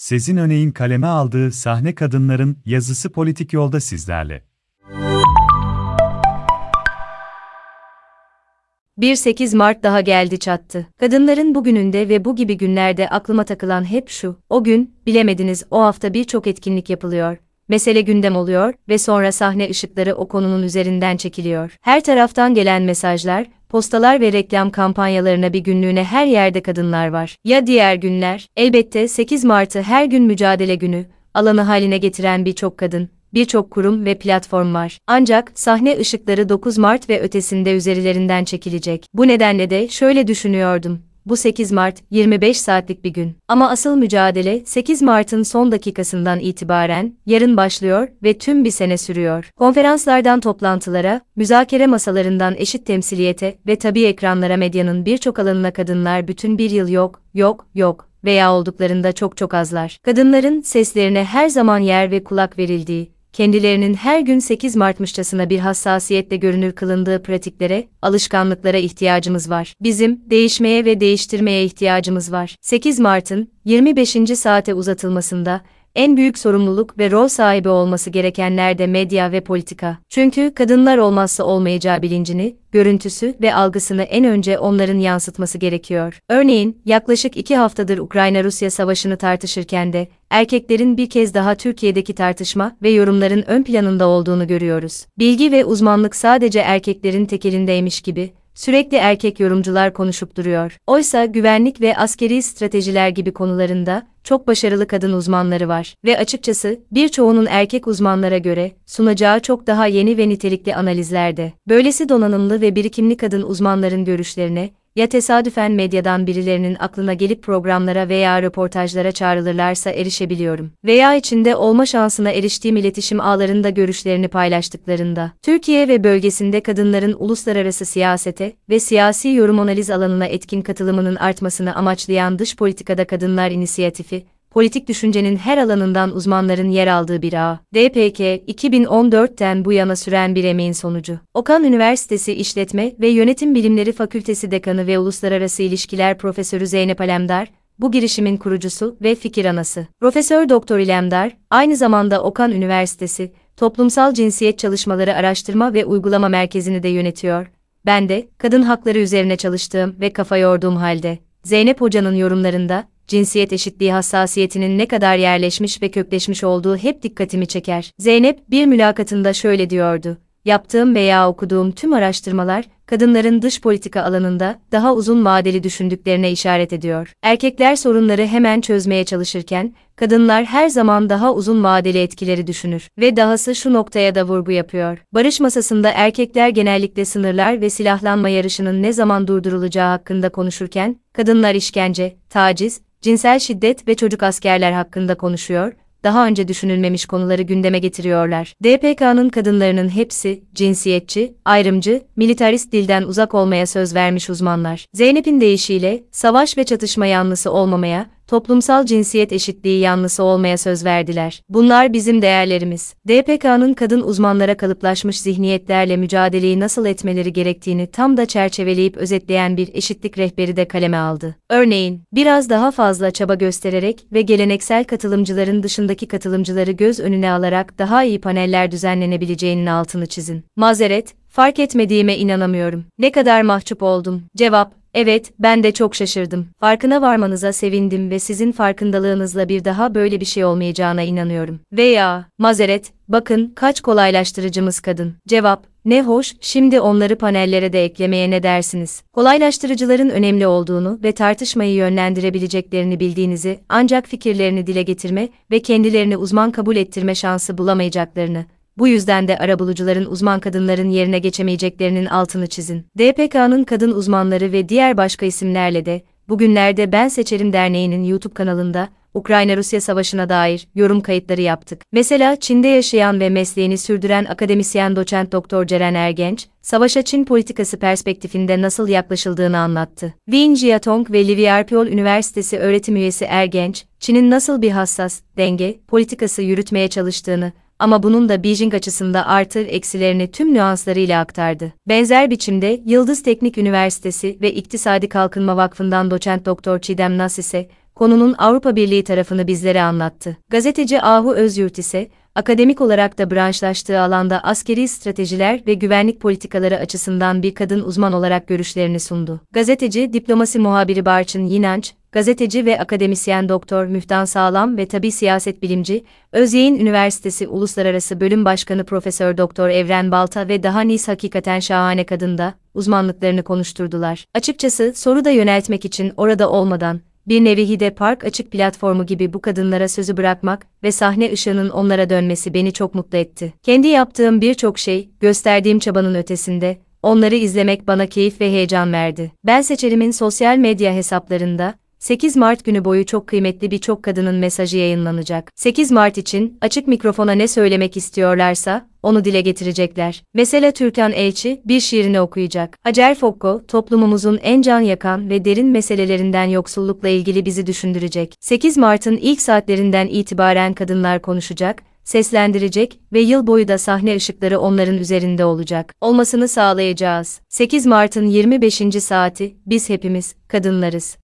Sezin Öney'in kaleme aldığı Sahne Kadınların yazısı politik yolda sizlerle. 1-8 Mart daha geldi çattı. Kadınların bugününde ve bu gibi günlerde aklıma takılan hep şu. O gün, bilemediniz o hafta birçok etkinlik yapılıyor. Mesele gündem oluyor ve sonra sahne ışıkları o konunun üzerinden çekiliyor. Her taraftan gelen mesajlar, postalar ve reklam kampanyalarına bir günlüğüne her yerde kadınlar var. Ya diğer günler? Elbette 8 Mart'ı her gün mücadele günü, alanı haline getiren birçok kadın, birçok kurum ve platform var. Ancak sahne ışıkları 9 Mart ve ötesinde üzerlerinden çekilecek. Bu nedenle de şöyle düşünüyordum. Bu 8 Mart 25 saatlik bir gün. Ama asıl mücadele 8 Mart'ın son dakikasından itibaren yarın başlıyor ve tüm bir sene sürüyor. Konferanslardan toplantılara, müzakere masalarından eşit temsiliyete ve tabii ekranlara medyanın birçok alanına kadınlar bütün bir yıl yok, yok, yok veya olduklarında çok çok azlar. Kadınların seslerine her zaman yer ve kulak verildiği, kendilerinin her gün 8 Mart'mışçasına bir hassasiyetle görünür kılındığı pratiklere, alışkanlıklara ihtiyacımız var. Bizim, değişmeye ve değiştirmeye ihtiyacımız var. 8 Mart'ın, 25. saate uzatılmasında, en büyük sorumluluk ve rol sahibi olması gerekenler de medya ve politika. Çünkü kadınlar olmazsa olmayacağı bilincini, görüntüsü ve algısını en önce onların yansıtması gerekiyor. Örneğin, yaklaşık iki haftadır Ukrayna-Rusya savaşını tartışırken de, erkeklerin bir kez daha Türkiye'deki tartışma ve yorumların ön planında olduğunu görüyoruz. Bilgi ve uzmanlık sadece erkeklerin tekelindeymiş gibi, sürekli erkek yorumcular konuşup duruyor. Oysa güvenlik ve askeri stratejiler gibi konularında çok başarılı kadın uzmanları var ve açıkçası birçoğunun erkek uzmanlara göre sunacağı çok daha yeni ve nitelikli analizlerde. Böylesi donanımlı ve birikimli kadın uzmanların görüşlerine ya tesadüfen medyadan birilerinin aklına gelip programlara veya röportajlara çağrılırlarsa erişebiliyorum. Veya içinde olma şansına eriştiğim iletişim ağlarında görüşlerini paylaştıklarında. Türkiye ve bölgesinde kadınların uluslararası siyasete ve siyasi yorum analiz alanına etkin katılımının artmasını amaçlayan Dış Politikada Kadınlar İnisiyatifi, politik düşüncenin her alanından uzmanların yer aldığı bir ağ. DPK, 2014'ten bu yana süren bir emeğin sonucu. Okan Üniversitesi İşletme ve Yönetim Bilimleri Fakültesi Dekanı ve Uluslararası İlişkiler Profesörü Zeynep Alemdar, bu girişimin kurucusu ve fikir anası. Profesör Doktor İlemdar, aynı zamanda Okan Üniversitesi, Toplumsal Cinsiyet Çalışmaları Araştırma ve Uygulama Merkezi'ni de yönetiyor. Ben de, kadın hakları üzerine çalıştığım ve kafa yorduğum halde, Zeynep Hoca'nın yorumlarında, cinsiyet eşitliği hassasiyetinin ne kadar yerleşmiş ve kökleşmiş olduğu hep dikkatimi çeker. Zeynep bir mülakatında şöyle diyordu. Yaptığım veya okuduğum tüm araştırmalar, kadınların dış politika alanında daha uzun vadeli düşündüklerine işaret ediyor. Erkekler sorunları hemen çözmeye çalışırken, kadınlar her zaman daha uzun vadeli etkileri düşünür ve dahası şu noktaya da vurgu yapıyor. Barış masasında erkekler genellikle sınırlar ve silahlanma yarışının ne zaman durdurulacağı hakkında konuşurken, kadınlar işkence, taciz, cinsel şiddet ve çocuk askerler hakkında konuşuyor, daha önce düşünülmemiş konuları gündeme getiriyorlar. DPK'nın kadınlarının hepsi cinsiyetçi, ayrımcı, militarist dilden uzak olmaya söz vermiş uzmanlar. Zeynep'in deyişiyle savaş ve çatışma yanlısı olmamaya, toplumsal cinsiyet eşitliği yanlısı olmaya söz verdiler. Bunlar bizim değerlerimiz. DPK'nın kadın uzmanlara kalıplaşmış zihniyetlerle mücadeleyi nasıl etmeleri gerektiğini tam da çerçeveleyip özetleyen bir eşitlik rehberi de kaleme aldı. Örneğin, biraz daha fazla çaba göstererek ve geleneksel katılımcıların dışındaki katılımcıları göz önüne alarak daha iyi paneller düzenlenebileceğinin altını çizin. Mazeret, fark etmediğime inanamıyorum. Ne kadar mahcup oldum. Cevap, Evet, ben de çok şaşırdım. Farkına varmanıza sevindim ve sizin farkındalığınızla bir daha böyle bir şey olmayacağına inanıyorum. Veya, mazeret, bakın kaç kolaylaştırıcımız kadın. Cevap, ne hoş, şimdi onları panellere de eklemeye ne dersiniz? Kolaylaştırıcıların önemli olduğunu ve tartışmayı yönlendirebileceklerini bildiğinizi, ancak fikirlerini dile getirme ve kendilerini uzman kabul ettirme şansı bulamayacaklarını, bu yüzden de arabulucuların uzman kadınların yerine geçemeyeceklerinin altını çizin. DPK'nın kadın uzmanları ve diğer başka isimlerle de, bugünlerde Ben Seçerim Derneği'nin YouTube kanalında, Ukrayna-Rusya savaşına dair yorum kayıtları yaptık. Mesela Çin'de yaşayan ve mesleğini sürdüren akademisyen doçent doktor Ceren Ergenç, savaşa Çin politikası perspektifinde nasıl yaklaşıldığını anlattı. Win Jiatong ve Liverpool Üniversitesi öğretim üyesi Ergenç, Çin'in nasıl bir hassas, denge, politikası yürütmeye çalıştığını, ama bunun da Beijing açısında artı eksilerini tüm nüanslarıyla aktardı. Benzer biçimde Yıldız Teknik Üniversitesi ve İktisadi Kalkınma Vakfı'ndan doçent doktor Çiğdem Nas ise konunun Avrupa Birliği tarafını bizlere anlattı. Gazeteci Ahu Özyurt ise, akademik olarak da branşlaştığı alanda askeri stratejiler ve güvenlik politikaları açısından bir kadın uzman olarak görüşlerini sundu. Gazeteci, diplomasi muhabiri Barçın Yinanç, gazeteci ve akademisyen Doktor Müftan Sağlam ve tabi siyaset bilimci, Özyeğin Üniversitesi Uluslararası Bölüm Başkanı Profesör Doktor Evren Balta ve daha nice hakikaten şahane kadında uzmanlıklarını konuşturdular. Açıkçası soru da yöneltmek için orada olmadan bir nevi Hide Park açık platformu gibi bu kadınlara sözü bırakmak ve sahne ışığının onlara dönmesi beni çok mutlu etti. Kendi yaptığım birçok şey, gösterdiğim çabanın ötesinde, onları izlemek bana keyif ve heyecan verdi. Ben seçerimin sosyal medya hesaplarında, 8 Mart günü boyu çok kıymetli birçok kadının mesajı yayınlanacak. 8 Mart için açık mikrofona ne söylemek istiyorlarsa onu dile getirecekler. Mesela Türkan Elçi bir şiirini okuyacak. Hacer Fokko toplumumuzun en can yakan ve derin meselelerinden yoksullukla ilgili bizi düşündürecek. 8 Mart'ın ilk saatlerinden itibaren kadınlar konuşacak, seslendirecek ve yıl boyu da sahne ışıkları onların üzerinde olacak. Olmasını sağlayacağız. 8 Mart'ın 25. saati biz hepimiz kadınlarız.